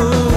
aku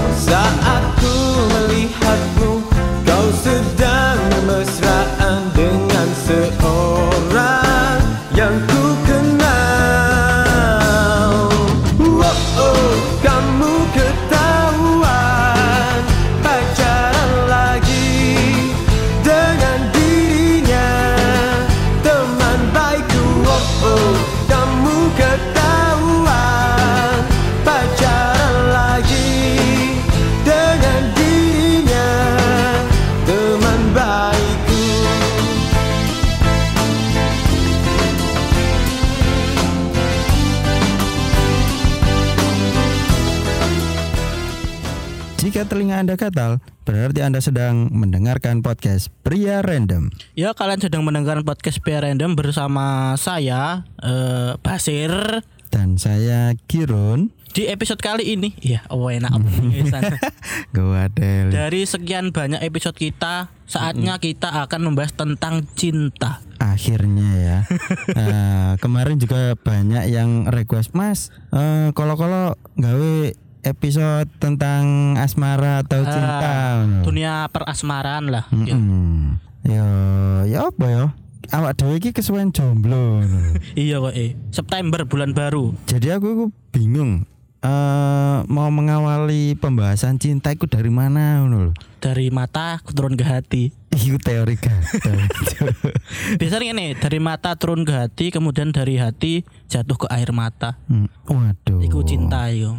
Jika telinga Anda gatal, berarti Anda sedang mendengarkan podcast Pria Random. Ya kalian sedang mendengarkan podcast Pia Random bersama saya eh, Basir Dan saya Kirun. di episode kali ini. Iya, oh enak. Gua Del. Dari sekian banyak episode kita, saatnya kita akan membahas tentang cinta. Akhirnya ya. Nah, kemarin juga banyak yang request, Mas, eh, kalau-kalau gawe episode tentang asmara atau cinta. Ah, dunia perasmaran lah. Ya. Mm-mm. Ya, ya apa ya? Awak dhewe iki kesuwen jomblo. Iya kok eh. September bulan baru. Jadi aku, aku bingung eh mau mengawali pembahasan cinta itu dari mana ngono lho. Dari mata turun ke hati. Iku teori gatel. Biasanya ini dari mata turun ke hati, kemudian dari hati jatuh ke air mata. Hmm, Waduh. Iku cinta yo.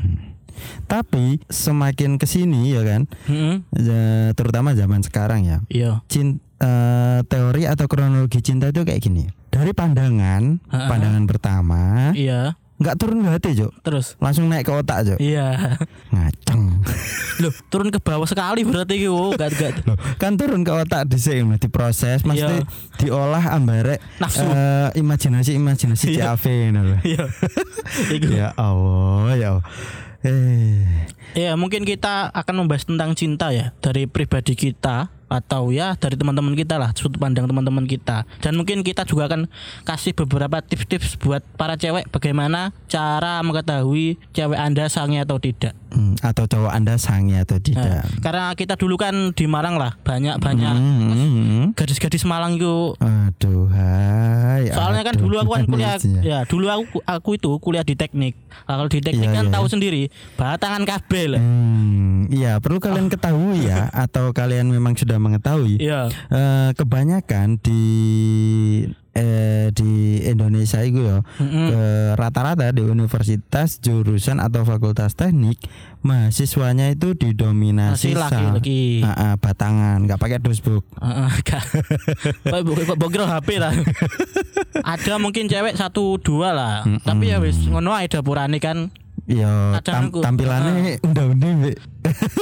Tapi semakin ke sini ya kan, Heeh. ya, terutama zaman sekarang ya, Iya. cin, eh, teori atau kronologi cinta itu kayak gini. Dari pandangan, Ha-ha. pandangan pertama, Iya. nggak turun ke hati, Jok. Terus Langsung naik ke otak, Jok. Iya. Ngaceng. Loh, turun ke bawah sekali berarti yo. Gak gak Loh, kan turun ke otak dhisik nah, diproses, mesti Iya. diolah ambare Nafsu. eh, imajinasi-imajinasi Iya. CAV ngono lho. Iya. Ya Allah, ya Allah. Eh, Ya, mungkin kita akan membahas tentang cinta ya dari pribadi kita atau ya dari teman-teman kita lah, sudut pandang teman-teman kita. Dan mungkin kita juga akan kasih beberapa tips-tips buat para cewek bagaimana cara mengetahui cewek Anda sange atau tidak. hmm, atau cowok Anda sange atau Nah, tidak? karena kita dulu kan di Malang lah, banyak-banyak Hmm, hmm, hmm. gadis-gadis Malang itu Aduh, hai. Soalnya kan aduh, dulu aku kan kuliah manisnya. ya dulu aku aku itu kuliah di teknik. Nah, kalau di teknik Iya, kan iya, tahu iya. sendiri, batangan kabel. Hmm, iya perlu kalian ketahui ya atau kalian memang sudah mengetahui Iya. eh, kebanyakan di eh, di Indonesia itu ya Mm-mm. eh, rata-rata di universitas jurusan atau fakultas teknik mahasiswanya itu didominasi Masih laki-laki. Ah, ah, batangan nggak pakai dosbook kok bokir HP lah. Ada mungkin cewek satu dua lah. Tapi ya wis ngono ae dapurane kan. ya tam- tampilannya udah-udah Mbak.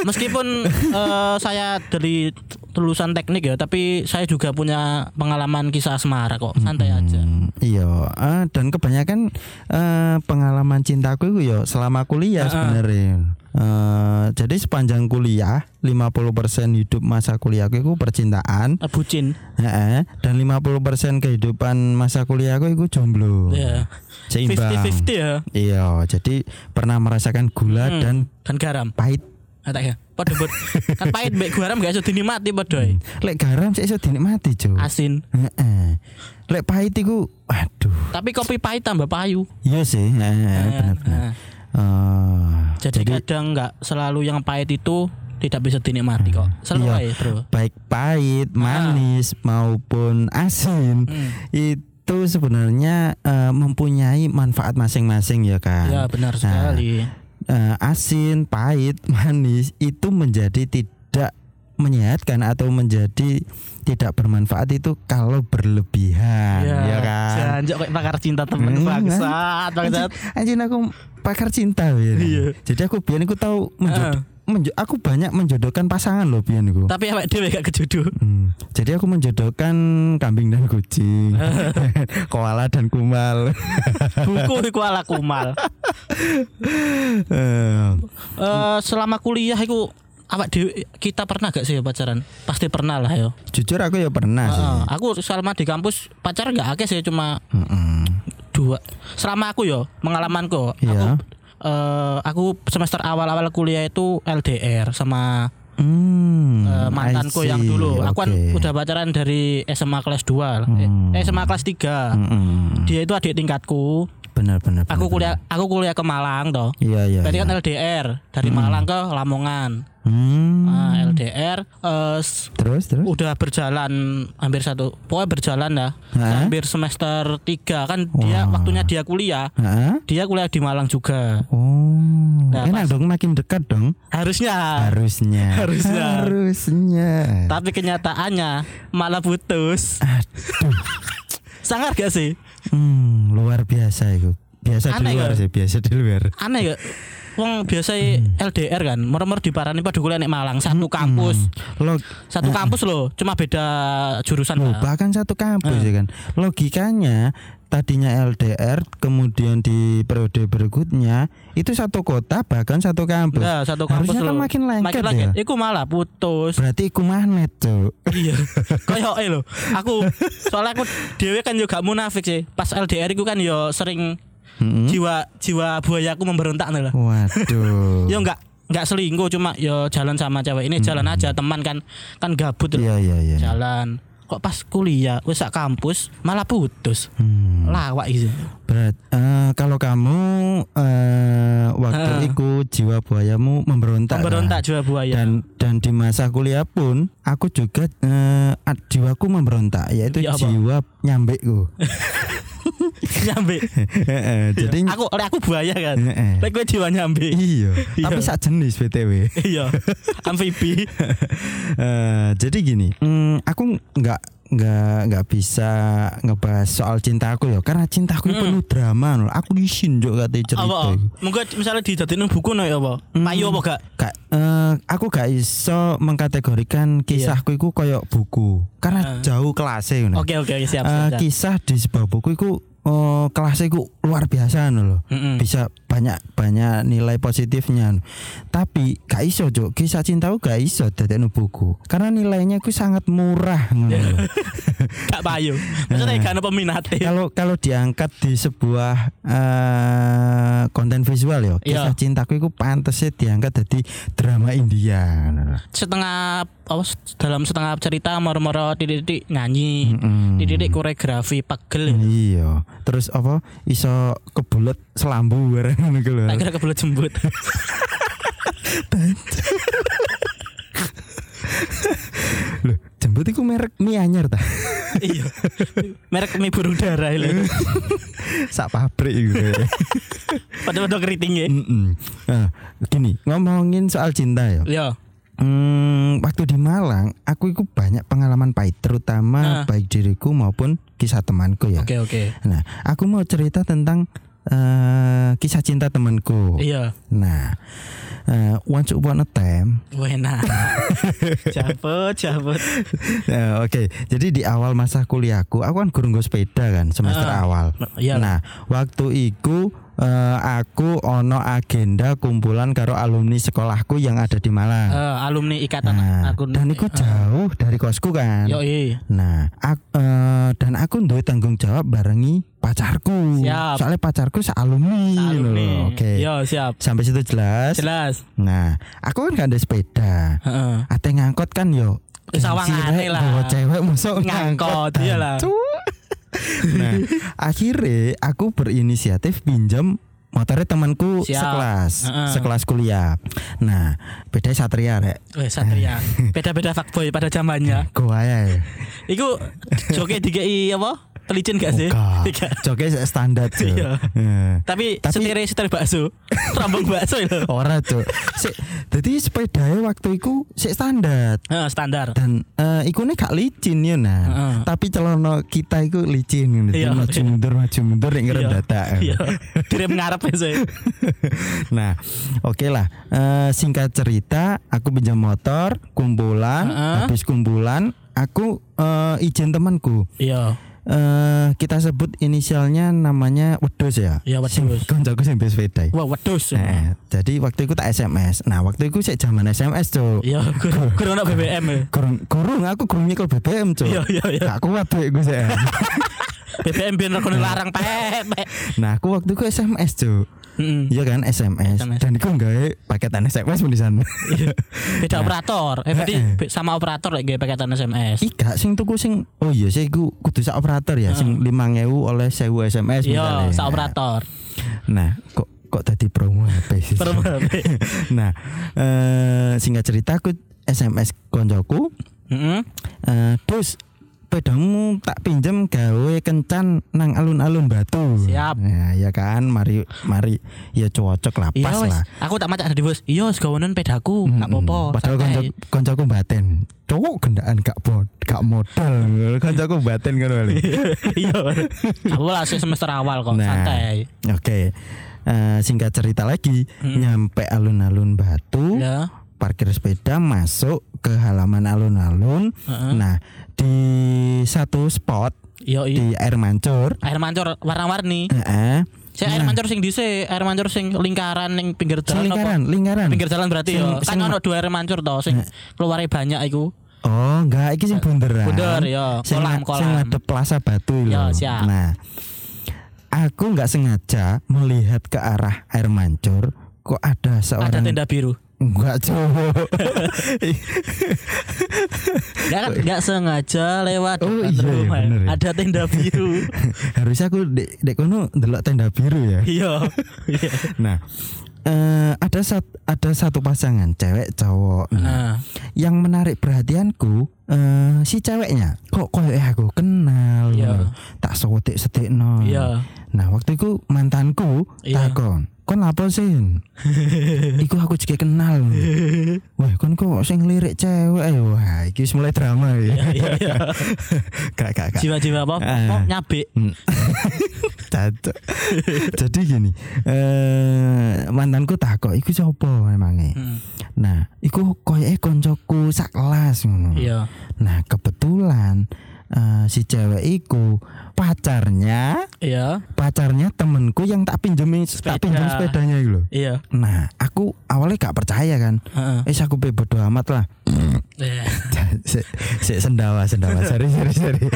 Meskipun eh, saya dari lulusan teknik ya, tapi saya juga punya pengalaman kisah asmara kok. Santai aja. Hmm, iya ah, dan kebanyakan eh, pengalaman cintaku itu ya selama kuliah Ah, ah. sebenarnya Eh, jadi sepanjang kuliah 50% hidup masa kuliahku itu percintaan Eh, Bucin. heeh, dan 50% kehidupan masa kuliahku itu jomblo Ya. seimbang 50-50 ya. iya jadi pernah merasakan gula Hmm. dan Dan garam. pahit Kata ya. Padha bud. Kan pahit mbek garam gak iso dinikmati padha. lek garam sih iso dinikmati jo Asin. Heeh. lek pahit itu aduh Tapi kopi pahit tambah payu. iya sih heeh, benar-benar Nah, Eh, jadi, kadang nggak selalu yang pahit itu tidak bisa dinikmati kok. Selalu Iya. ae, Bro. baik pahit, manis maupun asin Hmm. itu sebenarnya eh, mempunyai manfaat masing-masing ya kan. Ya benar sekali. Eh, asin, pahit, manis itu menjadi tidak menyehatkan atau menjadi tidak bermanfaat itu kalau berlebihan ya, kan. Janjok kayak pakar cinta temen Hmm, bangsat, bangsat. Anjing aku pakar cinta ya. Iya. Jadi aku biar aku tahu menjod- Ah. Menjo- aku banyak menjodohkan pasangan loh biar aku. Tapi awake dhewe gak kejodoh. Hmm, Jadi aku menjodohkan kambing dan kucing, koala dan kumal. Buku iku ala kumal. Eh, Eh selama kuliah iku awak dhewe kita pernah gak sih pacaran? Pasti pernah lah yo. Jujur aku ya pernah sih. Heeh, aku selama di kampus pacaran gak akeh sih cuma Mm-mm. dua. Selama aku yo pengalamanku. Iya. Aku eh, aku semester awal-awal kuliah itu LDR sama Hmm, eh, mantanku yang dulu. Aku kan udah pacaran dari SMA kelas 2. Hmm. Eh, SMA kelas 3. Mm-mm. Dia itu adik tingkatku. benar benar. Aku benar, kuliah aku kuliah ke Malang toh. Iya iya. Berarti iya. kan LDR dari Malang ke Lamongan. Hmm. Nah, LDR eh, s- Terus terus. udah berjalan hampir satu pokoknya berjalan Hah? hampir semester 3 kan dia Wah. waktunya dia kuliah dia kuliah di Malang juga Oh. Nah, Enak pas- dong makin dekat dong. harusnya Harusnya. Harusnya. Harusnya. tapi kenyataannya malah putus Aduh. sangat gak sih Hmm, luar biasa itu. Biasa Aneh di luar kan? sih, biasa di luar. aneh ya Wong biasa Hmm. LDR kan, meremar di parani pada kuliah nek Malang satu kampus, Lo satu kampus loh, cuma beda jurusan. Loh, bahkan satu kampus Eh. ya kan. Logikanya tadinya LDR kemudian di periode berikutnya itu satu kota bahkan satu kampus. Nah, satu kampus Harusnya kan loh. makin lengket makin ya. lengket. Iku malah putus. Berarti iku magnet, Cuk. iya. Kayak eh lho. Aku soalnya aku dhewe kan juga munafik sih. Pas LDR iku kan yo sering Mm-mm. jiwa jiwa buaya aku memberontak nih lah. Waduh. Yo enggak enggak selingkuh cuma yo jalan sama cewek ini jalan aja teman kan kan gabut loh. Iya iya iya. Jalan. Kok pas kuliah wis sak kampus malah putus. Hmm. Lawak gitu. Berat. Eh, kalau kamu eh, waktu Ah. itu jiwa buayamu memberontak. Memberontak lah. jiwa buaya. Dan dan di masa kuliah pun aku juga eh, ad- jiwaku memberontak yaitu Ya apa? jiwa nyambekku. nyambe. Jadi aku oleh aku buaya kan. Lek kowe jiwa nyambe. Iya, Iya. tapi sak jenis BTW. Iya. Amfibi. Eh, jadi gini, mm, aku nggak nggak nggak bisa ngebahas soal cintaku ya, karena cintaku itu Mm. penuh drama loh. Aku isin juga katanya cerita. Apa? Mungkin misalnya dijadiin buku no ya apa? Hmm. Payu apa gak? Gak, eh, aku gak iso mengkategorikan kisahku itu kayak buku, karena Ah. jauh kelasnya. Oke oke siap Eh, siap. siap. kisah di sebuah buku itu eh, kelasnya itu luar biasa loh. Mm-mm. bisa banyak banyak nilai positifnya tapi gak iso Cuk. kisah cintaku gak iso buku karena nilainya ku sangat murah lho. Gak payu. Maksudnya ada peminatnya. kalau kalau diangkat di sebuah eh, konten visual ya kisah Iya. cintaku itu pantasnya diangkat jadi drama India. Setengah apa dalam setengah cerita moro-moro titik-titik nyanyi. Mm-mm. Titik-titik koreografi pegel. iya terus apa iso kebulet selambu bareng ngono lho. Kira kebelet jembut. Loh, jembut iku merek mie anyar ta Iya. Merek mie burung darah itu. sak pabrik iku. Pada-pada keriting ya. Nah, gini ngomongin soal cinta ya. Ya. Hmm, waktu di Malang, aku itu banyak pengalaman pahit, terutama Nah. baik diriku maupun kisah temanku ya. Oke oke. Nah, aku mau cerita tentang eh, kisah cinta temanku. Iya. Nah, eh, once upon a time, Wena. Cabut, cabut. eh, oke. Jadi di awal masa kuliahku, aku kan gurung sepeda kan semester Ah, awal. Iya. Nah, waktu itu eh, aku ono agenda kumpulan karo alumni sekolahku yang ada di Malang. Eh, alumni ikatan Nah, akun. dan itu jauh dari kosku kan. Yo iya. Nah, ak- eh, dan aku duwe tanggung jawab barengi pacarku. Siap. Soalnya pacarku sealumni. Alumni. loh. Oke. Yo siap. Sampai situ jelas. Jelas. Nah, aku kan gak ada sepeda. Heeh. Ate ngangkot kan yo. Rek, lah. bawa cewek musuk Ngangkot, iya lah. Nah, akhirnya aku berinisiatif pinjam motornya temanku Siap. sekelas, Heeh. sekelas kuliah. Nah, beda Satria rek. Weh satria. Beda-beda fuckboy pada zamannya. Gua ya. Iku joke DGI apa? Pelicin gak sih? Tiga. Joke standar cuy. Iya. Eh. Tapi, Tapi- setir setir bakso. Rambung bakso itu. Ora cuk. Sik, dadi sepedanya waktu iku sik standar. Heeh, standar. Dan eh iku nih gak licin ya nah. Heeh. Tapi celana kita iku licin ngono. Iya, maju iya. mundur maju mundur nek ngerem Iya. data. Iya. Direm ngarep ya saya. nah, oke lah. Eh, singkat cerita, aku pinjam motor, kumpulan, Heeh. habis kumpulan, aku eh, izin temanku. Iya. Eh kita sebut inisialnya namanya Wedus ya. Iya, Wedus. Koncoku sing sepeda. Wah, wedus. Nah, jadi waktu itu tak SMS. Nah, waktu itu sik zaman SMS, Cuk. Iya, kurang kurang BBM. Kurung, kurung aku kurung nyekel BBM, Cuk. Iya, iya, iya. Gak kuat duit gue sih. BBM biar rekone larang pek. nah, aku waktu itu SMS, Cuk. Mm-mm. Iya kan SMS, SMS. dan iku gawe paketan SMS di sana. Iya. Beda Nah. operator. Eh berarti be- sama operator lek gawe paketan SMS. Ika sing tuku sing oh iya sih iku kudu sak operator ya sing 5000 oleh 1000 SMS Iya, sak operator. Nah, kok kok tadi promo HP sih? Per nah, eh singkat cerita aku SMS koncoku Heeh. eh terus pedamu tak pinjem gawe kencan nang alun-alun batu. Siap. Ya, ya kan, mari mari ya cocok lah, Iya pas lah. Aku tak macak dari bos. Iya, segawanan pedaku, enggak apa-apa. Padahal santai. konco koncoku baten. Cowok gendaan gak bod, gak modal. Koncoku baten kan wali. Iya. Aku lah semester awal kok, Nah. santai. Oke. Eh, singkat cerita lagi, Hmm. nyampe alun-alun batu, Ya. parkir sepeda masuk ke halaman alun-alun. Heeh. Nah, di satu spot Iya, iya. di air mancur, Air mancur warna-warni. heeh. Saya air mancur sing dhisik, air mancur sing lingkaran ning pinggir Sing jalan apa? lingkaran, lingkaran. Pinggir jalan berarti Sing- ya. Kan ono dua air mancur toh sing keluare banyak iku. Oh, enggak, iki sing bunderan. Bunder, ya. Sing, Kolam, sing ngadep Plaza Batu lho. Ya, siap. Nah, aku nggak sengaja melihat ke arah air mancur, kok ada Ada seorang tenda biru. Enggak cowok. Enggak kan enggak sengaja lewat Oh, iya, iya, rumah. bener ya. Ada tenda biru. Harusnya aku dek dek kono delok tenda biru ya. Iya. Iya. Nah, eh, ada sat, ada satu pasangan cewek cowok. Nah, Nah, yang menarik perhatianku eh, si ceweknya kok koyo aku kenal. Iya. Tak sewetik setikno. iya. Nah, waktu itu mantanku Iya. takon, "Kon apa sih?" Iku aku juga kenal. Wah, kon kok sing lirik cewek ya? Wah, iki mulai drama ya. Gak, gak, gak. Jiwa-jiwa apa? Apa nyabik. Hmm. Jadi gini, eh mantanku takok iku sapa emangnya. Hmm. Nah, iku koyoke koncoku sak kelas ngono. Iya. Nah, kebetulan eh, si cewek iku pacarnya Iya. pacarnya temenku yang tak pinjemin Sepeda. tak pinjem sepedanya itu loh. Iya. Nah, aku awalnya gak percaya kan. Heeh. Eh, aku bodo amat lah. Eh, Sik sik sendawa sendawa. Sorry sorry sorry.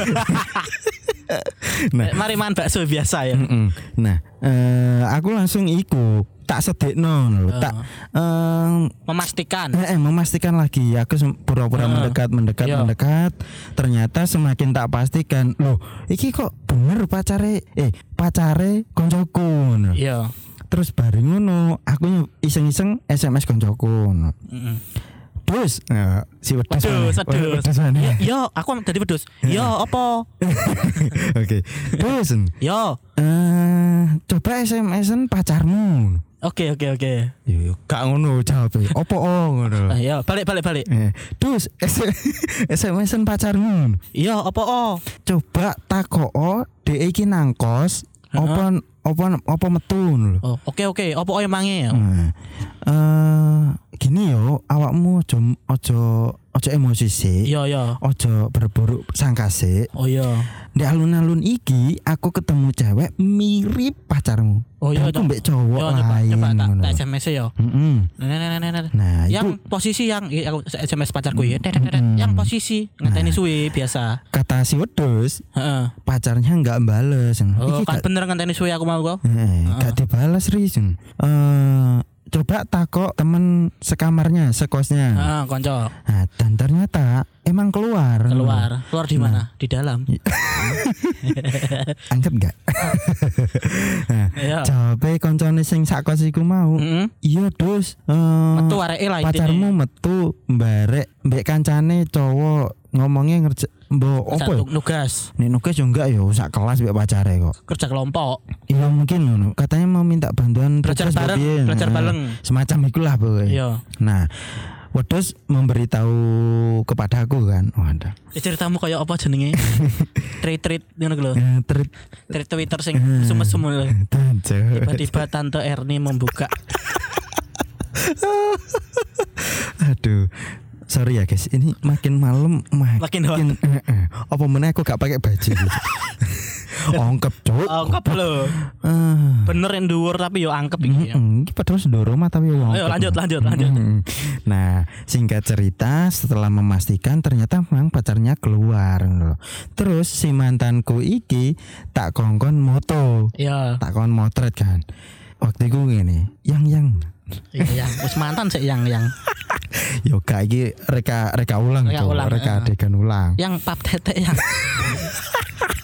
nah, Mari makan bakso biasa ya. Mm-mm. Nah, eh, aku langsung iku tak sedekno lho, Oh. tak eh, Memastikan. eh, eh, memastikan lagi aku sem- pura-pura Heeh. mendekat mendekat Iya. mendekat ternyata semakin tak pastikan loh iki kok bener pacare eh pacare koncoku ngono. Iya. terus bareng ngono aku iseng-iseng SMS koncoku ngono. Heeh. Terus nah, si Pedus, pedus. Mana? Ya, yo, aku tadi pedus. Yo, apa? Oke. Terus Yo. eh coba SMS-an pacarmu. Oke, oke, oke. Yo, gak ngono jawab. Opo oh ngono. Ah, Yo, balik, balik, balik. Eh, terus SMS-an pacarmu. Yo, apa oh? Coba takoo dhek iki nang kos apa apa apa metu ngono. Oh, oke, oke. Apa oh emangnya ya? Nah, eh gini yo, awakmu ojo ojo ojo emosi sih. Iya, iya. Ojo berburuk sangka sih. Oh iya. Di alun-alun iki aku ketemu cewek mirip pacarmu. Oh iya, aku coba. mbek cowok Yo, coba, lain coba tak, ngono. tak SMS ya. Mm-mm. Nah, nah, nah, nah, nah. Nah, yang itu posisi yang iya, aku SMS pacarku ya. Mm. Yang posisi ngenteni suwi biasa. kata si wedus Heeh. pacarnya nggak bales. Oh, Iki kan gak, bener ngenteni suwi aku mau kok. eh, gak dibalas Rizun. Eh coba takok temen sekamarnya, sekosnya. Heeh, konco. Nah, dan ternyata emang keluar. Keluar. Keluar di mana? Di dalam. Angkat nggak? nah, Iya. jawabnya koncone sing sakos iku mau. Heeh. Iya, Dus. Eh, Metu areke lah pacarmu metu mbarek mbek kancane cowok ngomongnya ngerja mbok apa ya? Nugas Nek nugas yo enggak yo sak kelas mbek pacare kok. kerja kelompok Iya mungkin ngono. Katanya mau minta bantuan Belajar bareng, belajar Nah, bareng. Semacam ikulah pokoknya. iya Nah, Wedus memberitahu kepadaku kan. Waduh. Ya, ceritamu kayak apa jenenge treat ngono lho Eh, Terit treat twitter sing mesum-mesum lho Tanjur. tiba-tiba tante Erni membuka Aduh. Sorry ya guys, ini makin malam makin, Makin eh, eh. apa meneh aku gak pakai baju gitu. Ongkep cuk. angkep lho Ah. bener yang dhuwur tapi yo angkep iki ya. Mm, Iki padahal sendoro mah tapi wong. Ayo, lanjut, lanjut, lanjut. Mm. Nah, singkat cerita setelah memastikan ternyata memang pacarnya keluar. Terus si mantanku iki tak kongkon moto, Iya tak kongkon motret kan. waktu itu gini, yang yang Iya yang wis mantan sih yang yang yo iki reka reka ulang Reka Cuk. ulang, reka adegan ulang. yang pap tete yang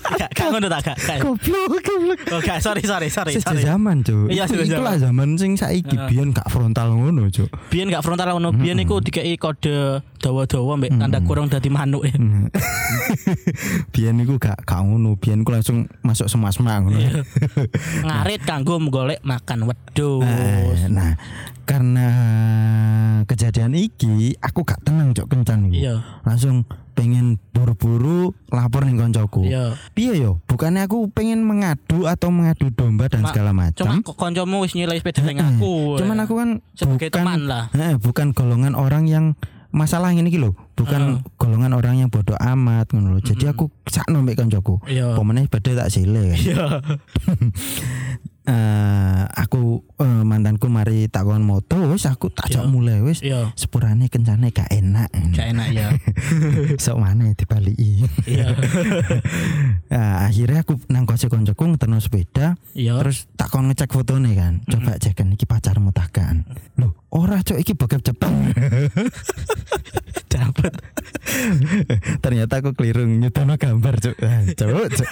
Gak ngono tak gak. Goblok, goblok. Oh gak, sorry sorry sorry Sejak zaman, Cuk. Iya, sejak Itulah zaman sing saiki biyen gak frontal ngono, Cuk. Biyen gak frontal ngono, biyen iku dikei kode dawa-dawa mbek tanda kurung dadi manuk. e. biyen iku gak gak ngono, biyen ku langsung masuk semak-semak ngono. Iya. Ngarit kanggo golek makan wedhus. Eh, Nah, karena kejadian iki aku gak tenang cok kencan iku. Iya. Langsung pengen buru-buru lapor ning koncoku. Iya. Piye yo? Bukannya aku pengen mengadu atau mengadu domba dan Cuma- segala Cuma macam. kok kancamu wis nyilai sepeda Eh, aku. Cuman aku kan sebagai bukan teman lah. eh, bukan golongan orang yang masalah ini gitu. Bukan golongan orang yang bodoh amat ngono. Jadi aku sakno mbek koncoku. Iya. Pemenang sepeda tak sile kan. Iya. eh aku eh, mantanku mari takon moto wis aku tak Iya. mulai wis Iya. sepurane kencane gak enak Gak enak ya. sok mana dibaliki Iya. nah, akhirnya aku nang kose koncoku ngeterno sepeda Iya. terus tak kon ngecek fotone kan coba cek kan iki pacarmu tak kan loh ora cok iki bokep Jepang Dapet. ternyata aku keliru nyutono gambar cok Ah, cok cok.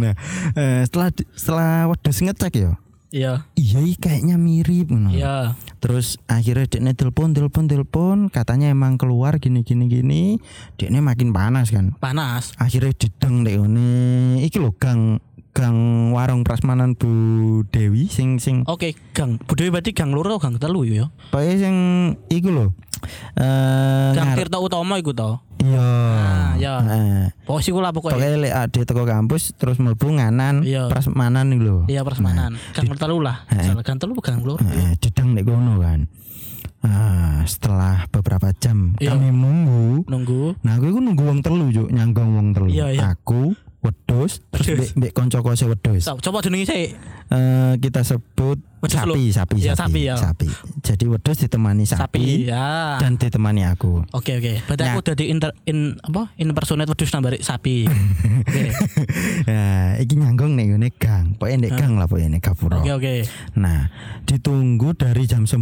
Nah eh, setelah setelah wedhus ngecek ya Iya. iya kayaknya mirip ngono. Iya. Terus akhirnya dekne telepon telepon telepon katanya emang keluar gini gini gini dekne makin panas kan Panas. akhirnya dideng dek ngene iki lho gang gang warung prasmanan Bu Dewi sing sing Oke, Gang. Budaya berarti gang loro gang telu ya? pokoke sing iku lho eh Gang ngar- Tirta Utama iku to. iya Ah, iya. Heeh. Pokoknya sih lah pokoknya. Pokoknya lek ade teko kampus terus mlebu nganan Iya. prasmanan iki lho. Iya persemanan. Gang telu lah. Salah gang telu gang loro. Heeh, dideng nek kono kan. Ah, setelah beberapa jam Iya. kami nunggu Nunggu. Nah, aku iku nunggu wong telu juk, nyanggong wong telu. Iya, iya. Aku, wedhus, terus mbek mbek kanca kose wedhus. So, coba jenenge sih. Eh, kita sebut Wedhus sapi, sapi, Iya, sapi, sapi, ya. sapi. Jadi wedhus ditemani sapi, Sapi. Ya. dan ditemani aku. Oke oke. Berarti Nah. aku udah di inter in apa? Impersonate wedhus nambah sapi. Oke. Nah, iki nyanggong nek ngene nek gang lah pokoke nek gapura. Oke oke. Nah, ditunggu dari jam 9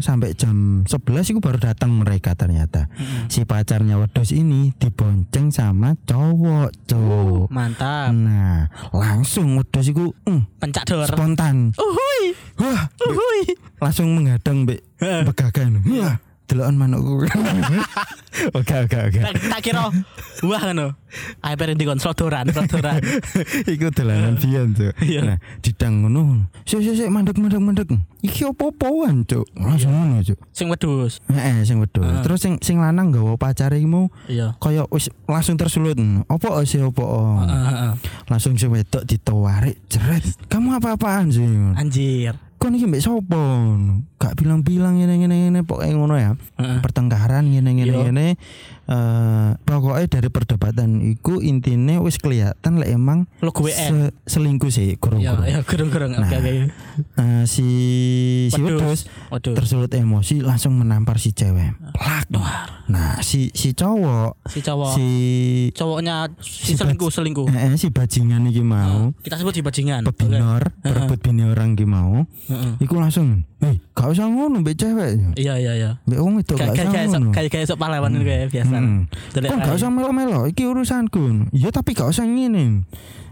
sampai jam 11 itu baru datang mereka ternyata. Si pacarnya wedhus ini dibonceng sama cowok, cowok. Mantap. Nah, langsung wedhus iku mm, Pencak dor. spontan. Uhui. Wah, Uhui. langsung menghadang mbek begagan. Wah, delokan manukku. oke, oke, oke. Tak, tak kira wah ngono. Ayo perenti kon sodoran, sodoran. Iku dolanan biyen, Cuk. Iya. Nah, didang ngono. Sik sik sik mandek mandek mandek. Iki opo-opoan, Cuk. Langsung ngono, Cuk. Sing wedhus. Heeh, sing wedhus. Terus sing sing lanang nggawa pacare mau Iya. kaya wis langsung tersulut. Opo sih opo? Langsung sing wedok ditawarik jeret. Kamu apa-apaan sih? Anjir. Kok niki mbek sopo? Gak bilang-bilang ngene ngene ngene pokoke ngono ya. Heeh. Pertengkaran ngene ngene ngene. Eh pokoknya dari perdebatan iku intine wis kelihatan lek emang Lo gue se- selingkuh sih Iya, kurung-kurung. iya, gerung-gerung. Oke, Nah, oke. Eh, si si Waduh. tersulut emosi langsung menampar si cewek. Plak. Nah, si si cowok Si cowok. si Cowoknya si si selingkuh, selingkuh. eh, eh, si bajingan iki mau Kita sebut si bajingan. Pebinor, perebut bini orang iki mau. Heeh. Iku langsung, "Eh, gak usah ngono mbek cewek." Iya, iya, iya. Mbek wong itu gak usah ngono. kayak kayak sok pahlawan itu kayak biasa. Hmm. Kok gak usah melo-melo, iki urusanku. Iya tapi gak usah ngene.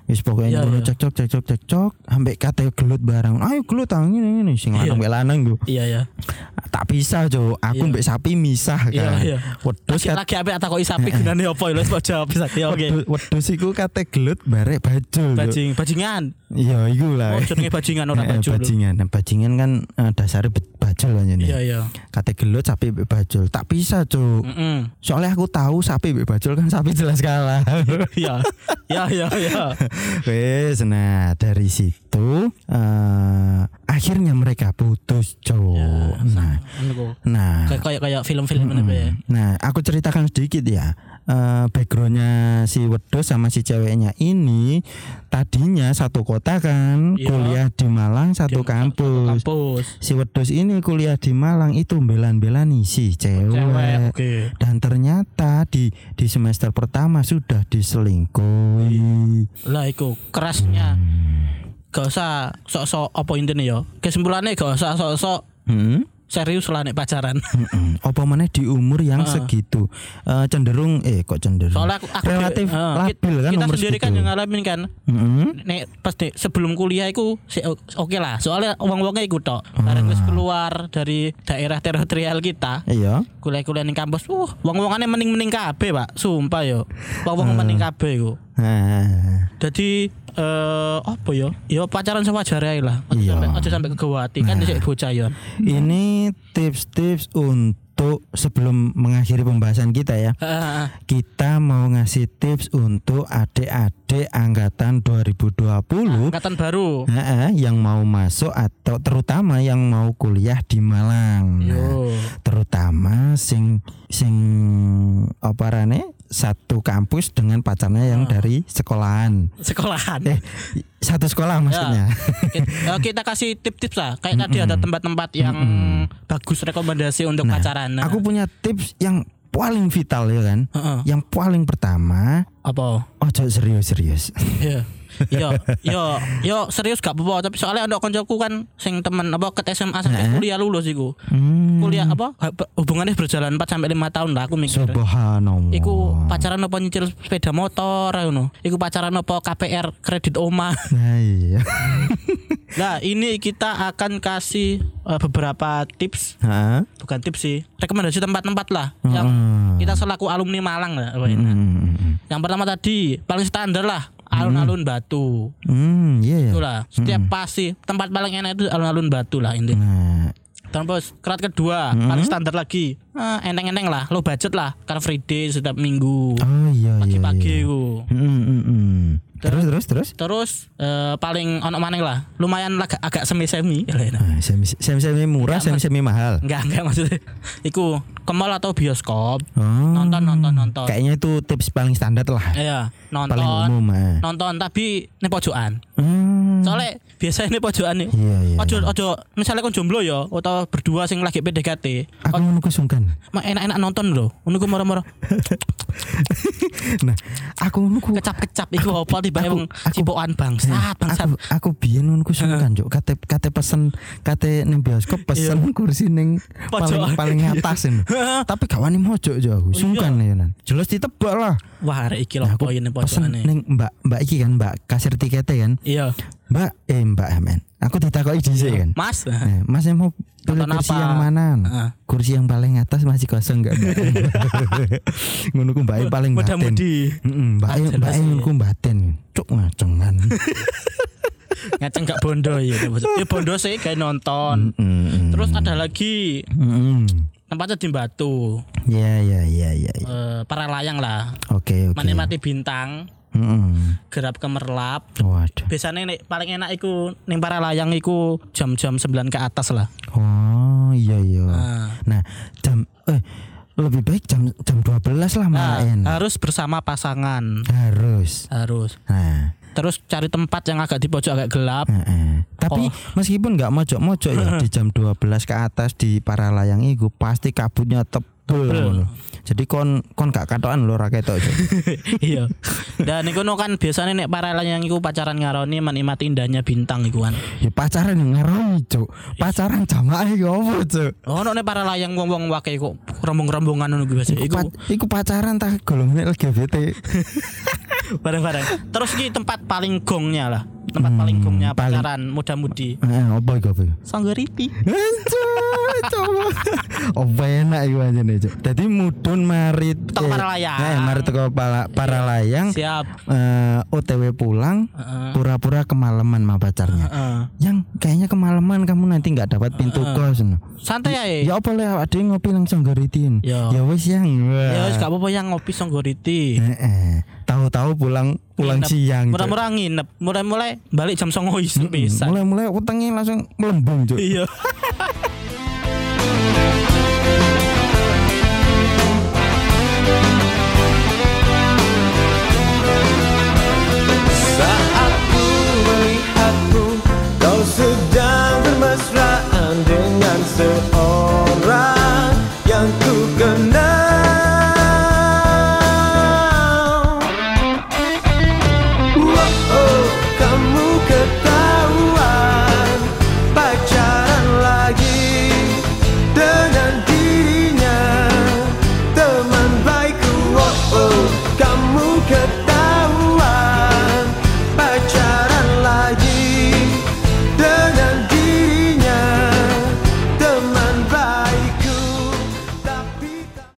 Wis Iya, pokoknya ngono iya. cekcok cekcok cekcok ambek kate gelut barang. Ayo gelut ah ngene ngene sing lanang Iya. mbek lanang. Iya, iya. Bisa, Cuk. Aku Iya. mbek sapi misah kan. Iya, iya. Wedhus Lagi kat lagi apa tak kok isapi gunane apa ya? Wis jawab bisa. Ya oke. wedhus- iku kate gelut barek bajul. Bajing, bajingan. Iya, iku lah. Oh, jenenge bajingan ora Eh, baju. lho. bajingan. Nah, bajingan kan eh, dasarnya be- bajul aja nih. Iya, iya. Kate gelut sapi mbek bajul. Tak bisa, Cuk. Heeh. Soalnya aku tahu sapi mbek bajul kan sapi jelas kalah. Iya. Ya, ya, ya. Wes, nah dari situ eh akhirnya mereka putus, cowok. nah, Ngono nah, Kayak kayak film-film ngono ya. nah, aku ceritakan sedikit ya. Eh backgroundnya si wedus sama si ceweknya ini tadinya satu kota kan, Iya. kuliah di Malang satu Di- kampus. Kampus. Si wedus ini kuliah di Malang itu belan-belan si cewek. Cewek. Oke. Dan ternyata di di semester pertama sudah diselingkuhi. Lah iku kerasnya gak usah sok-sok apa intinya ya. Kesimpulannya gak usah sok-sok Hmm. Serius lah nek pacaran. Apa mana di umur yang segitu Eh, cenderung eh kok cenderung Soalnya aku, aku relatif eh, labil kan kita umur sendiri kan segitu. yang ngalamin kan. Mm-mm. Nek pas di- sebelum kuliah iku si- oke lah. Soalnya uang-uangnya ikut tok. Bareng wis keluar dari daerah teritorial kita. Iya. Kuliah-kuliah ning kampus, uh, wong-wongane mending-mending kabeh, Pak. Sumpah yo. Wong-wong mending kabeh iku. Nah, Jadi eh apa ya? Ya pacaran sewajarnya ae lah. Aja Iya. sampai aja sampai kegawati kan dhisik bocah yo. ini tips-tips untuk sebelum mengakhiri pembahasan kita ya. Heeh. Kita mau ngasih tips untuk adik-adik angkatan 2020 Angkatan baru. Heeh, yang mau masuk atau terutama yang mau kuliah di Malang. Nah, terutama sing sing apa rane satu kampus dengan pacarnya yang dari sekolahan. Sekolahan. Eh, satu sekolah maksudnya. Kita, kita kasih tip-tips lah. Kayak tadi ada tempat-tempat yang bagus rekomendasi untuk pacaran. Nah, Aku punya tips yang paling vital ya kan. Heeh. Yang paling pertama, apa? ojo serius-serius. Iya. Yo, yo, yo serius gak apa-apa tapi soalnya ada koncoku kan sing temen apa ke SMA sampai kuliah lulus iku. Hmm, Kuliah apa hubungannya berjalan 4 sampai 5 tahun lah aku mikir. subhanallah. Iku pacaran apa nyicil sepeda motor ngono. Iku pacaran apa KPR kredit oma. Nah, iya. Nah, ini kita akan kasih eh, beberapa tips, Hah? bukan tips sih, rekomendasi tempat-tempat lah yang Hmm. kita selaku alumni Malang lah. apa. Hmm, Yang pertama tadi paling standar lah alun-alun Batu. hmm, iya ya. Itulah, setiap pasti tempat paling enak itu alun-alun Batu lah intinya. Nah, Terus kerat kedua, paling standar lagi. Ah, enteng-enteng lah, low budget lah, car free day setiap minggu. oh iya iya. Pagi-pagi iya. ku. Hmm, hmm, hmm. Terus terus terus. Terus eh, paling ono maneng lah, lumayan agak, agak semi-semi. Nah, semi semi semi murah, semi semi mahal. Enggak, enggak maksudnya. Iku ke mall atau bioskop. Oh. Nonton, nonton, nonton. Kayaknya itu tips paling standar lah. Iya, nonton. Paling umum. ah. Nonton tapi ini pojokan. Hmm. Soalnya biasanya ini pojokan nih. Iya iya. Ojo ojo misalnya kon jomblo ya atau berdua sing lagi PDKT. Aku ngono ku sungkan. Mak enak-enak nonton lho. Ngono ku moro-moro Nah, aku ngono ku kecap-kecap iku apa tiba aku- wong aku- cipokan bangsat, bangsat. aku aku biyen ngono ku sungkan juk kate kate pesen kate ning bioskop pesen kursi ning paling paling atas ini. Tapi gak wani mojok jo aku sungkan ya nan. Jelas ditebak lah. Wah, arek iki lho Nah, aku poin pesen pojokane. ning Mbak Mbak iki kan Mbak kasir tiketnya kan. Iya. Mbak eh Mbak men. Aku ditakoki dhisik kan. Mas. Nah, Mas yang mau pilih kursi apa? yang mana? Heeh. Kursi yang paling atas masih kosong enggak? Ngono ku mbak paling batin. Heeh, mbak mbak sih. ngono ku batin. Cuk ngacengan. Ngaceng gak bondo ya. Ya bondo sih kayak nonton. Heeh. Terus ada lagi Heeh. tempatnya di Batu. Ya ya ya ya. ya. Eh, para layang lah. Oke oke. Menikmati bintang, Heeh. gerap kemerlap. Waduh. Biasanya nih paling enak iku ning para layang iku jam-jam 9 ke atas lah. Oh iya iya. Nah, Nah, jam eh lebih baik jam jam 12 lah nah, main. harus bersama pasangan. Harus. Harus. Nah, Terus cari tempat yang agak di pojok agak gelap. Heeh. Tapi Oh. meskipun nggak mojok-mojok ya di jam 12 ke atas di para layang itu pasti kabutnya tebel. Tebel. Jadi kon kon gak katokan lho ra ketok. Iya. Dan iku kan biasanya nek para layang iku pacaran ngaroni menikmati indahnya bintang iku kan. ya pacaran yang ngaroni, Cuk. Pacaran jamaah iku opo, Cuk? Oh, nek para layang wong-wong wake kok rombong-rombongan ngono biasa. Iku, Iku iku pacaran tak golongan LGBT. bareng-bareng. Terus iki tempat paling gongnya lah. Tempat Hmm, paling- pacaran muda-mudi. Heeh, apa iku apa? Sangguriti. Coba. Apa enak iku aja nih, Cuk. Dadi mudun mari Teko para layang. Eh, mari teko para, para layang. Siap. eh, OTW pulang pura-pura kemalaman sama pacarnya. Heeh. Yang kayaknya kemalaman kamu nanti nggak dapat pintu kos. no. Santai ae. Ya apa lah ada yang ngopi langsung goritin. Ya. Ya wis yang. Ya wis gak apa-apa yang ngopi Sangguriti. Heeh. Tahu-tahu pulang pulang nginep. siang mulai mulai nginep. Mulai mulai balik jam songo isu bisa. Mulai mulai utangnya langsung melembung iya.